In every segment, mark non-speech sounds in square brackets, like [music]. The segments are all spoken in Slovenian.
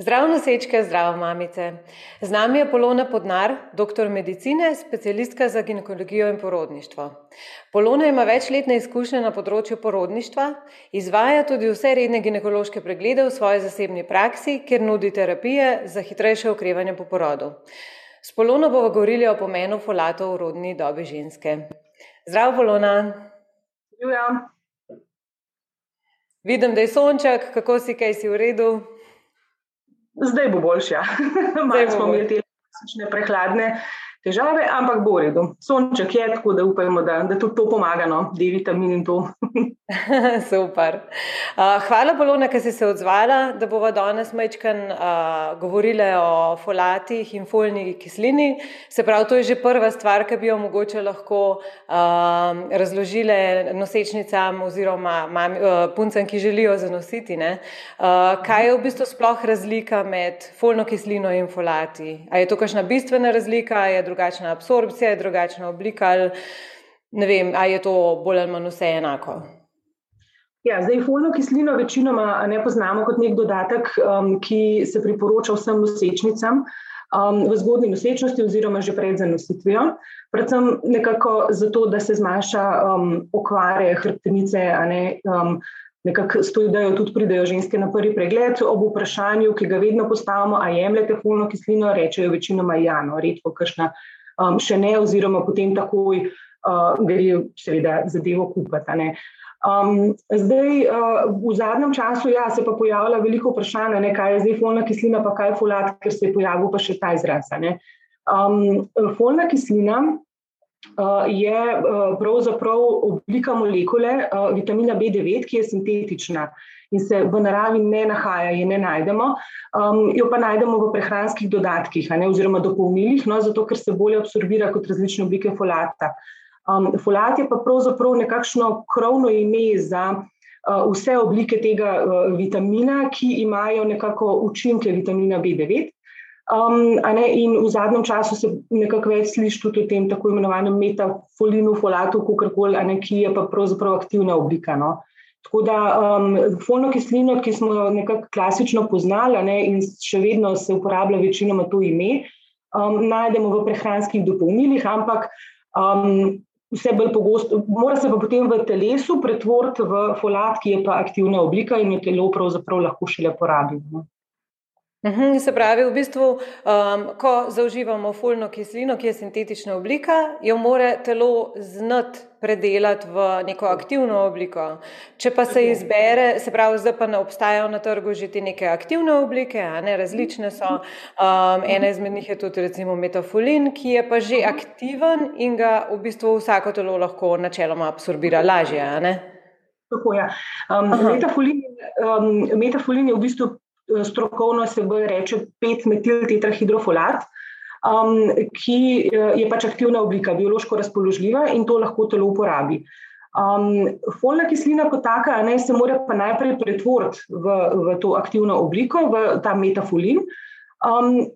Zdravo nosečke, zdravo mamice. Z nami je Polona Podnar, doktor medicine, specialistka za ginekologijo in porodništvo. Polona ima večletne izkušnje na področju porodništva, izvaja tudi vse redne ginekološke preglede v svoji zasebni praksi, kjer nudi terapije za hitrejše okrevanje po porodu. S Polono bomo govorili o pomenu folatov v rodni dobi ženske. Zdravo, Polona. Julia. Vidim, da je sonček, kako si, kaj si v redu. Zdaj bo boljša. Malo smo imeli te prehladne težave, ampak bo v redu. Sonček je tako, da upajmo, da, da tudi to pomaga, no, D vitamin in to. [laughs] Super. Uh, hvala, Polona, ker si se odzvala, da bomo danes majčkan uh, govorili o folatih in folni kislini. Se pravi, to je že prva stvar, ki bi jo mogoče lahko uh, razložile nosečnicam oziroma mami, uh, puncem, ki želijo zanositi. Uh, kaj je v bistvu sploh razlika med folno kislino in folati? A je to kakšna bistvena razlika, je drugačna absorpcija, je drugačna oblika ali ne vem, ali je to bolj ali manj vse enako? Ja, zdaj, folno kislino večinoma ne poznamo kot nek dodatek, um, ki se priporoča vsem nosečnicam um, v zgodni nosečnosti oziroma že pred zanositvijo. Predvsem nekako zato, da se zmanjša um, okvare hrbtenice, ne um, nekako stojijo, tudi pridejo ženske na prvi pregled. Ob vprašanju, ki ga vedno postavimo, a jemljete folno kislino, rečejo večinoma ja, no, redko kršna um, še ne, oziroma potem takoj uh, gre seveda zadevo kupiti. Um, zdaj, uh, v zadnjem času ja, se pa pojavlja veliko vprašanj, ne, kaj je zdaj folna kislina, pa kaj je folat, ker se je pojavil pa še ta izraz. Um, folna kislina je pravzaprav oblika molekule vitamina B9, ki je sintetična in se v naravi ne nahaja, je ne najdemo. Um, jo pa najdemo v prehranskih dodatkih ne, oziroma dopolnilih, no, zato ker se bolje absorbira kot različne oblike folata. Um, folat je pa pravzaprav nekakšno krovno ime za uh, vse oblike tega uh, vitamina, ki imajo nekako učinke vitamina B9. Um, ne, in v zadnjem času se nekako več sliši tudi o tem tako imenovanem metafolinu, folatu, kakorkoli, ki je pa pravzaprav aktivna oblika. No. Tako da um, folno kislino, ki smo jo nekako klasično poznali ne, in še vedno se uporablja večinoma to ime, um, najdemo v prehranskih dopolnilih, ampak um, vse bolj pogosto, mora se pa potem v telesu pretvoriti v folat, ki je pa aktivna oblika in jo telo pravzaprav lahko šele porabi. No. Uhum, se pravi, v bistvu, um, ko zaužívamo folno kislino, ki je sintetična oblika, jo mora telo znati predelati v neko aktivno obliko. Če pa se izbere, se pravi, zdaj pa ne obstajajo na trgu že te neke aktivne oblike, ne, različne so. Um, ena izmed njih je tudi recimo metafolin, ki je pa že aktiven in ga v bistvu vsako telo lahko načeloma absorbira lažje. Tako je. Ja. Um, metafolin, um, metafolin je v bistvu strokovno se bo reče 5-metil tetrahidrofolat, um, ki eh, je pač aktivna oblika, biološko razpoložljiva in to lahko telo uporabi. Um, folna kislina kot taka ne, se mora pa najprej pretvoriti v, v to aktivno obliko, v ta metafolin. Um,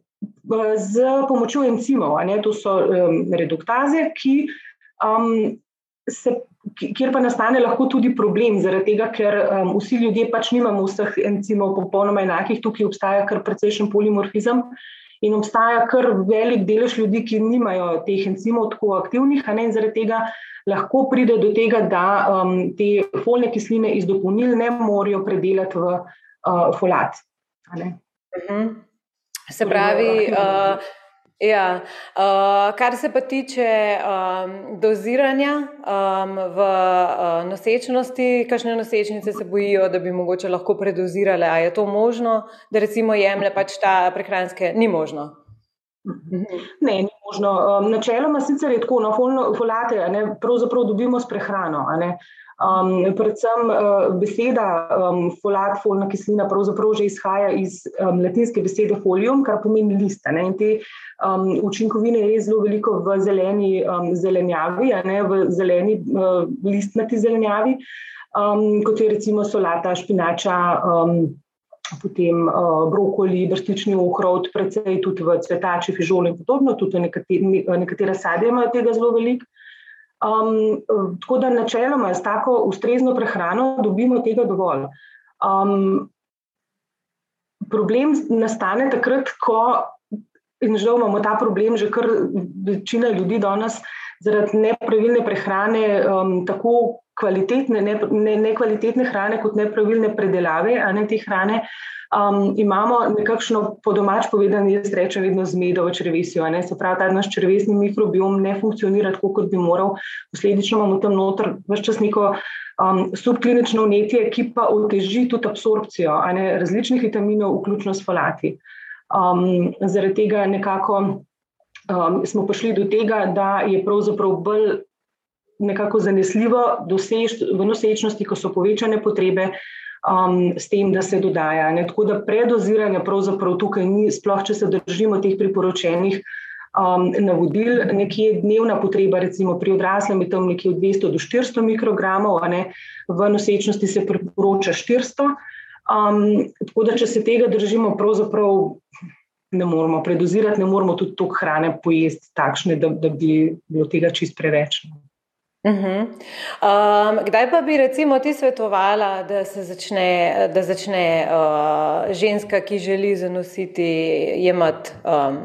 Z pomočjo encimov, ne, to so um, reduktaze, ki um, se kjer pa nastane lahko tudi problem, zaradi tega, ker um, vsi ljudje pač nimamo vseh encimov popolnoma enakih, tukaj obstaja kar precejšen polimorfizem in obstaja kar velik delež ljudi, ki nimajo teh encimov tako aktivnih, in zaradi tega lahko pride do tega, da um, te folne kisline iz dopolnil ne morejo predelati v uh, folat. Mhm. Se pravi, uh, Ja, uh, kar se pa tiče um, doziranja um, v uh, nosečnosti, kakšne nosečnice se bojijo, da bi mogoče lahko predozirale, ali je to možno, da recimo jemlje pač ta prehranske, ni možno. Ne, ni možno. Um, načeloma sicer je tako, no, folate, ne, pravzaprav dobimo s prehrano. Um, predvsem uh, beseda um, folat, folna kislina, pravzaprav že izhaja iz um, latinske besede folium, kar pomeni lista. Ne, in te um, učinkovine je zelo veliko v zeleni um, zelenjavi, ne, v zeleni uh, listnati zelenjavi, um, kot je recimo solata, špinača. Um, Potem uh, brokoli, brstični ohrovt, predvsej tudi v cvetači, fižoli in podobno, tudi nekatera, nekatera sadja imajo tega zelo veliko. Um, tako da načeloma s tako ustrezno prehrano dobimo tega dovolj. Um, problem nastane takrat, ko, in žal imamo ta problem, že kar večina ljudi danes zaradi nepravilne prehrane, um, tako kvalitetne, ne, ne, nekvalitetne hrane, kot nepravilne predelave, ne te hrane. Um, imamo nekakšno, po domač povedano, jaz rečem, vedno zmedo v črvesju. Se pravi, ta naš črvesni mikrobiom ne funkcionira tako, kot bi moral. Posledično imamo tam noter vse čas neko um, subklinično vnetje, ki pa oteži tudi absorpcijo ne, različnih vitaminov, vključno s folati. Um, zaradi tega nekako um, smo prišli do tega, da je pravzaprav bolj nekako zanesljivo doseči v nosečnosti, ko so povečane potrebe, um, s tem, da se dodaja. Ne? Tako da predoziranja pravzaprav tukaj ni, sploh če se držimo teh priporočenih um, navodil. Nekje dnevna potreba, recimo pri odraslem, je tam nekje od 200 do 400 mikrogramov, ne? v nosečnosti se priporoča 400. Um, tako da, če se tega držimo, pravzaprav. Ne moramo predozirati, ne moramo tudi toliko hrane pojesti, takšne, da, da bi bilo tega čist preveč. Uh -huh. um, kdaj pa bi recimo ti svetovala, da se začne, da začne uh, ženska, ki želi zanositi, jemati um,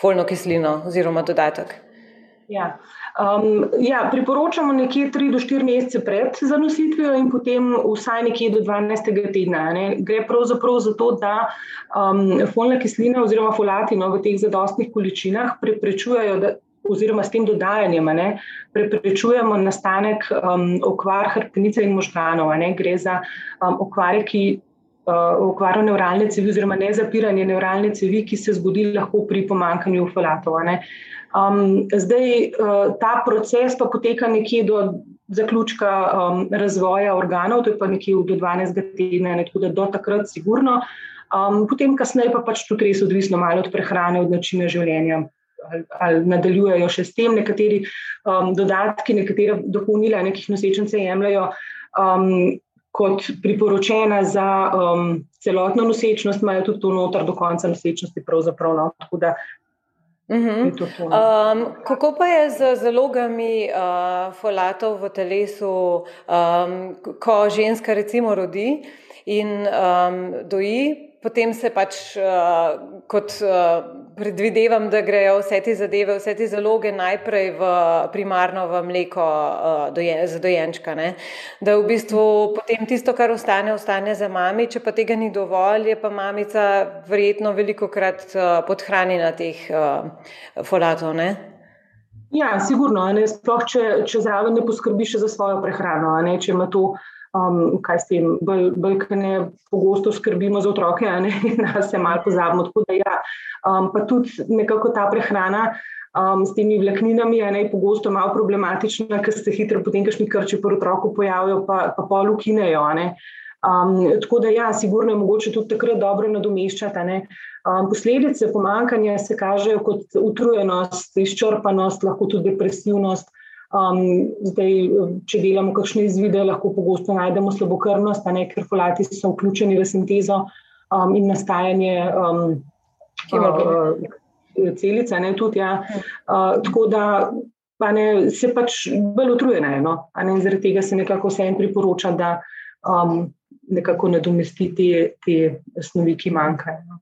folno kislino oziroma dodatek? Ja. Um, ja, priporočamo nekje 3 do 4 mesece pred zanositvijo in potem vsaj nekje do 12. tedna. Ne. Gre pravzaprav za to, da um, folna kislina oziroma folati no, v teh zadostnih količinah preprečujejo, da oziroma s tem dodajanjem ne, preprečujemo nastanek um, okvar hrbtenice in možganov. Gre za um, okvare, ki. Uh, okvaro nevralne cevi, oziroma ne zapiranje nevralne cevi, ki se zgodi lahko pri pomankanju folatov. Um, zdaj, uh, ta proces pa poteka nekje do zaključka um, razvoja organov, to je pa nekje do 12. tedna, ne, tako da do takrat, sigurno. Um, potem, kasneje, pa pač tudi res odvisno malo od prehrane, od načina življenja ali, ali nadaljujejo še s tem, nekateri um, dodatki, nekatera dopolnila, nekih nosečnice jemljajo um, kot priporočena za um, celotno nosečnost, imajo tudi to noter do konca nosečnosti. No, da, uh -huh. to, no. um, kako pa je z zalogami uh, folatov v telesu, um, ko ženska recimo rodi in um, doji? Potem se pač, uh, kot uh, predvidevam, da grejo vse te zadeve, vse te zaloge najprej v primarno v mleko uh, doje, za dojenčka. Ne? Da v bistvu potem tisto, kar ostane, ostane za mami, če pa tega ni dovolj, je pa mamica verjetno veliko krat uh, podhranjena teh uh, folatov. Ne? Ja, sigurno. Sploh, če, če zraven ne poskrbiš za svojo prehrano, če ima to um, kaj s tem, bolj, bolj ne pogosto skrbimo za otroke, ne [laughs] da se malo pozabimo. Tako da ja, um, pa tudi nekako ta prehrana. Um, s temi vlakninami je najpogosto malo problematična, ker se hitro potem kakšni krči po otroku pojavijo, pa, pa pol ukinejo. Um, tako da, ja, sigurno je mogoče tudi takrat dobro nadomeščati. Um, posledice pomankanja se kažejo kot utrujenost, izčrpanost, lahko tudi depresivnost. Um, zdaj, če delamo kakšne izvide, lahko pogosto najdemo slabokrvnost, ne, ker folati so vključeni v sintezo um, in nastajanje um, uh, celice. Ne, tudi, ja. uh, tako da ne, se pač bolj utrujene. No, zaradi tega se nekako vse en priporoča, da um, nekako nadomesti te, te snovi, ki manjkajo. No.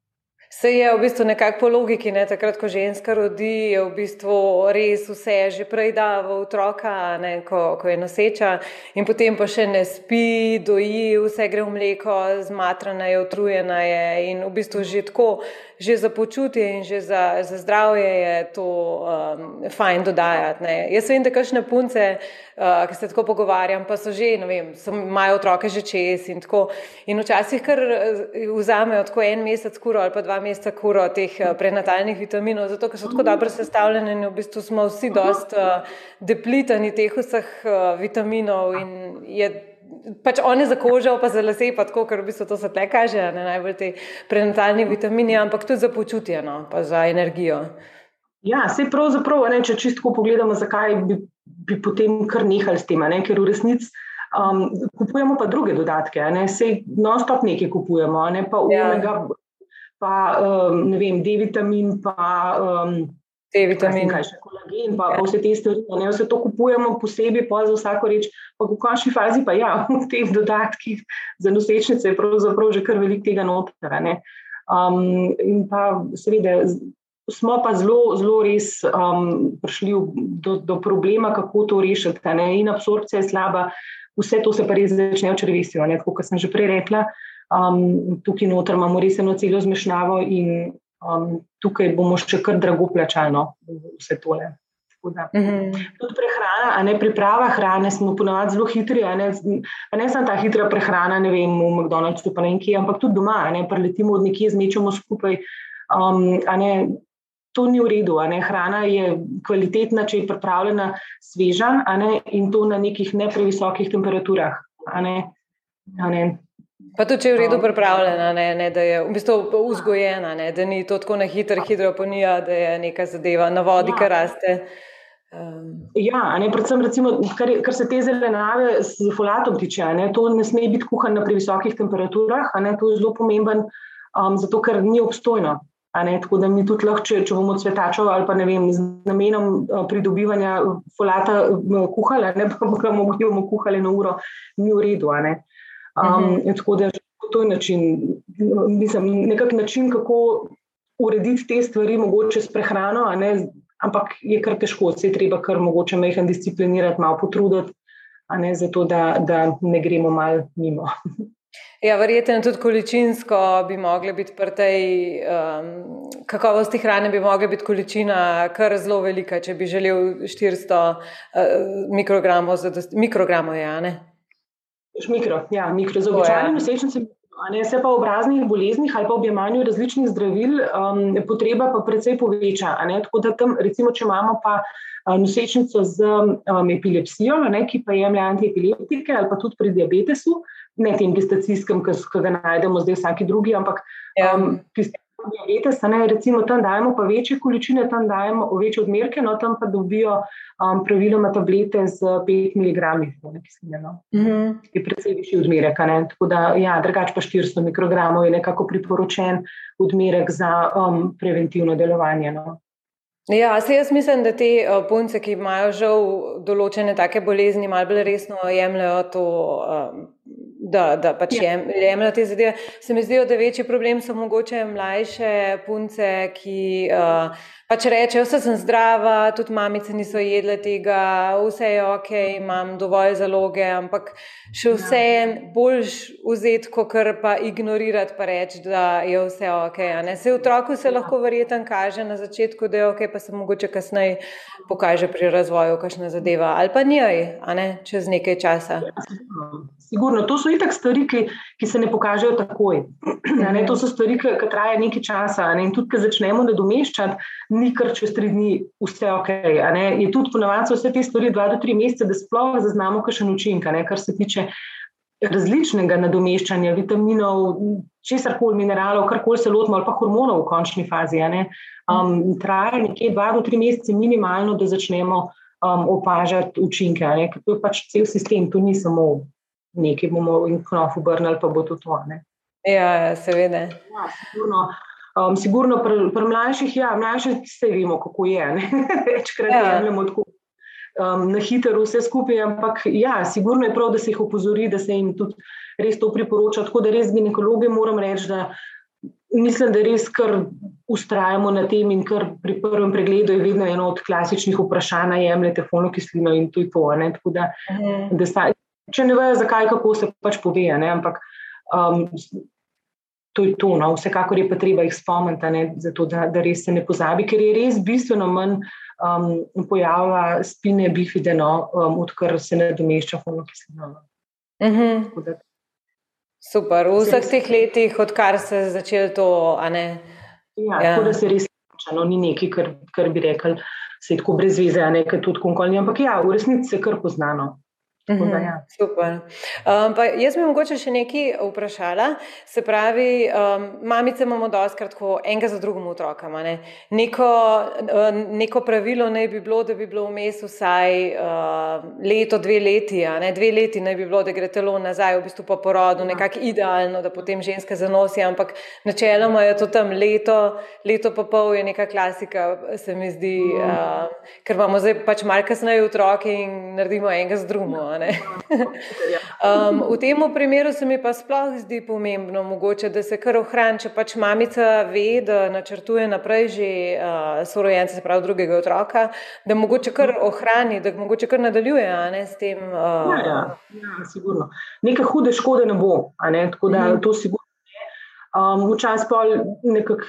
Se je v bistvu nekako po logiki, ne, takrat, ko ženska rodi, je v bistvu res vse že prej da v otroka, ne, ko, ko je noseča, in potem pa še ne spi, doji, vse gre v mleko, zmatrana je, utrujena je in v bistvu že tako že za počutje in že za, za zdravje je to um, fajn dodajati. Ne. Jaz vem, da kakšne punce, uh, ki se tako pogovarjam, pa so že, ne vem, so, imajo otroke že čez in tako. In včasih kar uh, vzamejo tako en mesec kuro ali pa dva meseca kuro teh uh, prenatalnih vitaminov, zato ker so tako dobro sestavljene in v bistvu smo vsi dost uh, deplitani teh vseh uh, vitaminov in je pač one za kožo, pa za lase, pa tako, ker v bistvu to se tle kaže, ne najbolj te prenatalni vitamini, ampak tudi za počutje, no, pa za energijo. Ja, se pravzaprav, ne, če čisto pogledamo, zakaj bi, bi potem kar nehali s tem, ne, ker v resnici um, kupujemo pa druge dodatke, ne, se non-stop nekaj kupujemo, ne, pa ja. omega, pa um, ne vem, D-vitamin, pa um, te vitamine. Kaj še kolagen, pa ja. vse te stvari, ne vse to kupujemo posebej, pa za vsako reč. Pa v končni fazi pa ja, [laughs] v teh dodatkih za nosečnice je pravzaprav že kar velik tega notra. Um, in pa seveda smo pa zelo, zelo res um, prišli do, do problema, kako to rešiti. In absorpcija je slaba, vse to se pa res začne v črvesju. Kot sem že prej rekla, um, tukaj noter imamo res eno celo zmešnjavo in um, tukaj bomo še kar drago plačali no, vse tole. Mhm. Tudi prehrana, a ne priprava hrane, smo ponovadi zelo hitri. Ne, ne samo ta hitra prehrana, ne vem, v McDonald'su, pa ne kje, ampak tudi doma, ne preletimo od nekje, zmečemo skupaj. Um, ne, to ni v redu. Hrana je kvalitetna, če je pripravljena sveža ne, in to na nekih ne previsokih temperaturah. Ne, ne. Pa tudi, če je v redu pripravljena, ne, ne, da je v bistvu vzgojena, ne, da ni to tako na hitro, hidroponija, da je neka zadeva na vodi, ja. ki raste. Um. Ja, ne, predvsem, recimo, kar, kar se te zelenjave z folatom tiče, ne, to ne sme biti kuhan na previsokih temperaturah. Ne, to je zelo pomemben, um, zato ker ni obstojno. Ne, tako da mi tudi lahko, če, če bomo cvetačo ali pa ne vem, z namenom uh, pridobivanja folata uh, kuhali, ne [laughs] pa bomo bomo kuhali na uro, ni v redu. Um, uh -huh. Tako da to je način, mislim, nekak način, kako urediti te stvari, mogoče s prehrano, ampak je kar težko, se je treba kar mogoče mehen disciplinirati, malo potruditi, ne zato, da, da ne gremo mal mimo. [laughs] Ja, verjetno tudi količinsko bi mogla biti pri tej um, kakovosti hrane, bi mogla biti količina kar zelo velika, če bi želel 400 uh, mikrogramov, mikrogramov je, ne? Mikro, ja, mikro. Za običajne nosečnice Ne, se pa v obraznih boleznih ali pa v objemanju različnih zdravil um, potreba pa precej poveča. Tako da tam, recimo, če imamo pa uh, nosečnico z um, epilepsijo, ne, ki pa jemlje antiepileptike ali pa tudi pri diabetesu, ne tem gestacijskem, ki ga najdemo zdaj vsaki drugi, ampak ja. um, tisti, diabetes, ne, recimo tam dajemo pa večje količine, tam dajemo večje odmerke, no tam pa dobijo um, praviloma tablete z 5 mg kisline. No. Mm -hmm. Je precej višji odmerek, ne, tako da ja, drugač pa 400 mikrogramov je nekako priporočen odmerek za um, preventivno delovanje. No. Ja, se jaz mislim, da te uh, punce, ki imajo žal določene take bolezni, malo bolj resno jemljajo to. Um, da, da pač ja. jemljajo te zadeve. Se mi zdijo, da večji problem so mogoče mlajše punce, ki uh, pač rečejo, vse sem zdrava, tudi mamice niso jedle tega, vse je ok, imam dovolj zaloge, ampak še vse je boljš vzeti, kot pa ignorirati, pa reči, da je vse ok. Se v otroku se lahko verjetno kaže na začetku, da je ok, pa se mogoče kasneje pokaže pri razvoju, kakšna zadeva, ali pa njej, ne, čez nekaj časa. Sigurno, to so itak stvari, ki, ki se ne pokažejo takoj. [clears throat] Ne, to so stvari, ki, ki trajajo nekaj časa. Ne, in tudi, ko začnemo nadomeščati, ni kar čez tri dni vse ok. Je tudi ponovadi vse te stvari dva do tri mesece, da sploh zaznamo kakšen učinek, kar se tiče različnega nadomeščanja vitaminov, česar koli mineralov, kar koli se lotimo, ali pa hormonov v končni fazi. Um, traja nekje dva do tri mesece minimalno, da začnemo um, opažati učinke. To je pač cel sistem, to ni samo nekaj, bomo in knof obrnili, pa bo to to. Ja, ja, seveda. Ja, sigurno. Um, sigurno pri, pri mlajših, ja, mlajši vse vemo, kako je. [laughs] Večkrat ja. jemljemo tako um, na hitro vse skupaj, ampak ja, sigurno je prav, da se jih opozori, da se jim tudi res to priporoča. Tako da res ginekologi moram reči, da mislim, da res kar ustrajamo na tem in kar pri prvem pregledu je vedno eno od klasičnih vprašanj, jemljete folno kislino in to je to. Tako da, mhm. da sta, če ne vejo, zakaj, kako se pač pove, ampak. Um, to je to. No. Vsekakor je pa treba jih spomniti, ne, zato, da, da res se ne pozabi, ker je res bistveno manj um, pojava spine bifideno, um, odkar se ne domešča homokislino. Uh -huh. Super, v vseh teh letih, odkar se je začelo to. Ja, ja. Tako da se res no, ni nekaj, kar, kar bi rekel, se je tako brez veze, ne kaj tudi konkolni, ampak ja, v resnici se kar poznano. Mhm, ja. Super. Um, jaz bi mogoče še nekaj vprašala. Se pravi, um, mamice imamo doskrat enega za drugim otrokama. Ne? Neko, neko pravilo naj bi bilo, da bi bilo vmes vsaj uh, leto, dve leti. Dve leti naj bi bilo, da gre telo nazaj, v bistvu po porodu, nekako idealno, da potem ženska zanosi. Ampak načeloma je to tam leto, leto pa pol je neka klasika, se mi zdi, uh, ker imamo zdaj pač malce kasneje otroke in naredimo enega za drugim. Um, [laughs] v tem primeru se mi pa sploh zdi pomembno, mogoče, da se kar ohrani, če pač mamica ve, da načrtuje naprej že uh, sorojence, se pravi drugega otroka, da mogoče kar ohrani, da mogoče kar nadaljuje ne, s tem. Uh, ja, ja, ja, sigurno. Neke hude škode ne bo, ne, tako da mm. to sigurno. Um, včasih pa nekako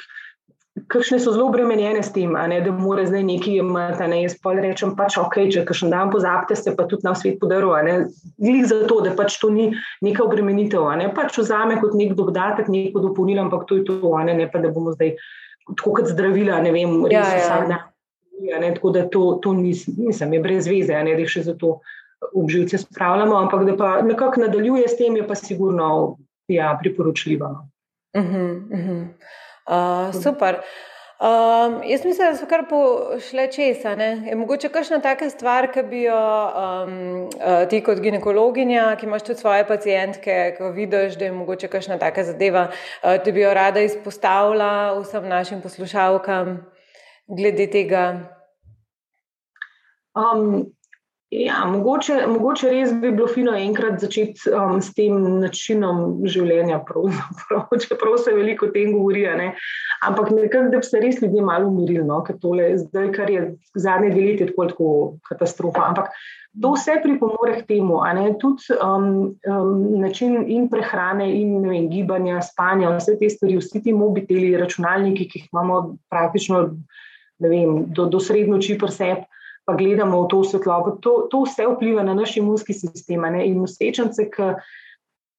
kakšne so zelo obremenjene s tem, ne, da mora zdaj nekaj imeti. Ne, jaz pa rečem, pač ok, če kakšen dan pozabite, se pa tudi na svet podaruje. Glede za to, da pač to ni neka obremenitev. Ne, pač vzame kot nek dodatek, neko dopolnilo, ampak to je to, ne, ne pa da bomo zdaj tako kot zdravila, ne vem, res ja, ja. vsak dan. Ne, tako da to, to ni, mislim, je brez veze, ne, da še za to obživce spravljamo, ampak da pa nekako nadaljuje s tem, je pa sigurno ja, priporočljivo. Uh -huh, uh -huh. Uh, super. Um, jaz mislim, da so kar pošle česa. Je mogoče kakšna taka stvar, ki bi jo um, uh, ti kot ginekologinja, ki imaš tudi svoje pacijentke, ko vidiš, da je mogoče kakšna taka zadeva, uh, ti bi jo rada izpostavila vsem našim poslušalkam glede tega? Um, Ja, mogoče, mogoče res bi bilo fino enkrat začeti um, s tem načinom življenja, prav, čeprav se veliko o tem govori. Ne? Ampak nekako, da bi se res ljudje malo umirili, no? ker tole zdaj, kar je zadnje dve leti, tako, tako katastrofa. Ampak to vse pripomore k temu, tudi um, um, način in prehrane, in vem, gibanja, spanja, vse te stvari, vsi ti mobiteli, računalniki, ki jih imamo praktično vem, do, do srednjo oči preseb pa gledamo v to svetlobo. To, to vse vpliva na naš imunski sistem. Ne? In usečence,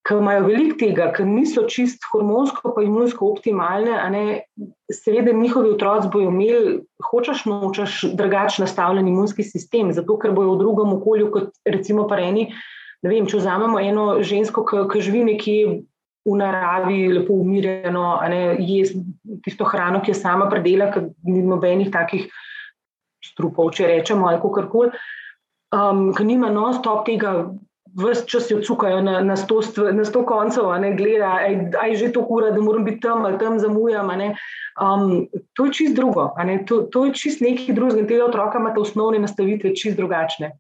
ki imajo veliko tega, ki niso čist hormonsko, pa imunsko optimalne, seveda njihovi otroci bojo imeli, hočeš nočeš, drugačen nastavljen imunski sistem, zato ker bojo v drugem okolju, kot recimo pareni. Ne vem, če vzamemo eno žensko, ki živi nekje. V naravi, lepo umirjeno, jesti tisto hrano, ki je sama predela, ker ni nobenih takih uh, strupov, če rečemo, ali kako koli, um, ki nima non-stop tega, vse čas jo cukajo na, na, sto, na sto koncev, ne gleda, aj že to kura, da moram biti tam ali tam zamujam. Um, to je čist drugo, to, to je čist nekaj drugega tega otroka ima osnovne nastavitve čist drugačne.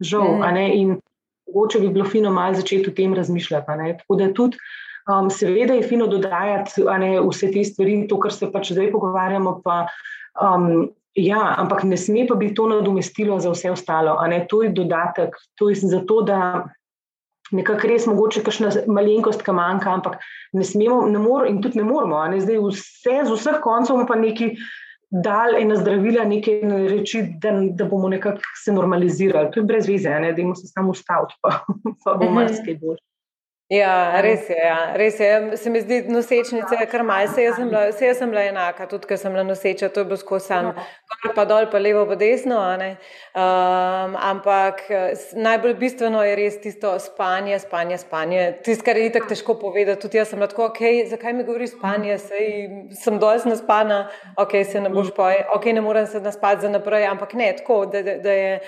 Žal, mm. in mogoče bi bilo fino malo začeti o tem razmišljati. Tako da tudi. Um, seveda je fino dodajati ne, vse te stvari, to, kar se pač zdaj pogovarjamo, pa um, Ja, ampak ne sme pa biti to nadomestilo za vse ostalo. To je dodatek, to je zato, da nekako res mogoče kakšna malenkost, ki manjka, ampak ne smemo, ne moramo in tudi ne moramo. Ne? Zdaj vse z vseh koncev pa neki dal ena zdravila, neke reči, da, da bomo nekako se normalizirali. To je brez veze, da jim se samo ustaviti, pa, [laughs] pa bo mhm. marsikaj bolj. Ja, res je. Ja. Res je. Se mi zdi, nosečnice je kar malce. Jaz, jaz sem bila enaka, tudi ker sem bila noseča, to je bilo skozi sam, gor pa dol, pa levo, pa desno. Um, ampak najbolj bistveno je res tisto spanje, spanje, spanje. Tisto, kar je itak težko povedati. Tudi jaz sem lahko, okay, zakaj mi govori spanje, Sej, sem dosti naspana, ok, se ne boš poje, ok, ne morem se naspati za naprej, ampak ne tako, da, da, da je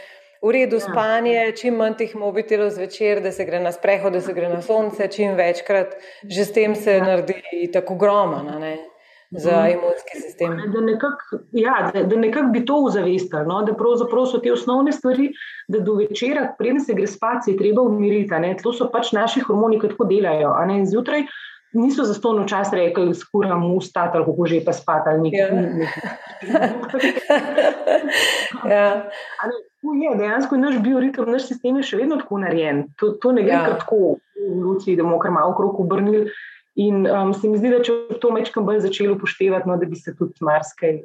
v redu ja. spanje, čim manj teh mobitelov zvečer, da se gre na sprehod, da se gre na sonce, čim večkrat, že s tem se ja. naredi tako ogromno za mhm. imunski sistem. Da nekako ja, nekak bi to uzavestili, no? da pravzaprav so te osnovne stvari, da do večera, preden se gre spat, je treba umiriti. To so pač naši hormoni, ki tako delajo. Zjutraj niso za stonno čas rekli, skuram usta, ali kako že pa spat ali nekaj. Ja. [laughs] [laughs] Je, dejansko je naš bioritem, naš sistem je še vedno tako narejen. To, to ne gre ja. tako v luci, da bomo kar malo okrog obrnili. In um, se mi zdi, da če to mečkam bolj začelo upoštevati, no, da bi se tudi marsikaj.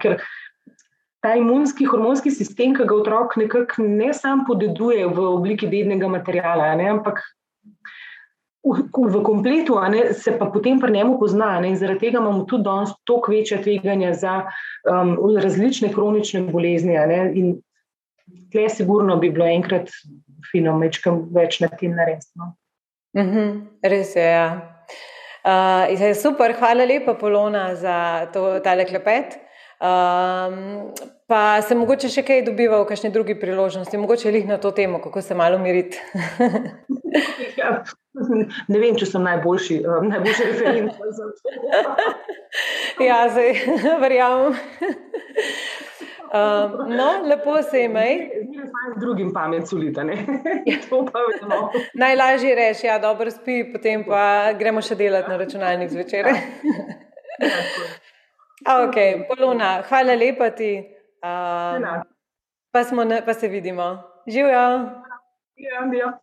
Ker ta imunski, hormonski sistem, ki ga otrok nekako ne sam podeduje v obliki dednega materijala, ne, ampak v, v kompletu, ne, se pa potem pri njemu pozna. Ne, in zaradi tega imamo tudi danes toliko večje tveganja za um, različne kronične bolezni. Ne, tle sigurno bi bilo enkrat fino, mečkam več na tem narediti. No. Mm -hmm, res je. Ja. Uh, je super, hvala lepa, Polona, za to, tale klepet. Um, pa se mogoče še kaj dobiva v kakšni drugi priložnosti, mogoče jih na to temo, kako se malo umiriti. ja, [laughs] ne vem, če sem najboljši, najboljši referent za to. [laughs] ja, zdaj [laughs] verjamem. Um, no, lepo se imej. z drugim pamet solita. Ja. [laughs] Najlažje reči, ja, dobro spi, potem pa gremo še delati na računalnik zvečer. Ja. [laughs] Ja, okay. Polona, hvala lepa ti. Um, pa, smo, pa se vidimo. Živijo. Ja, ja.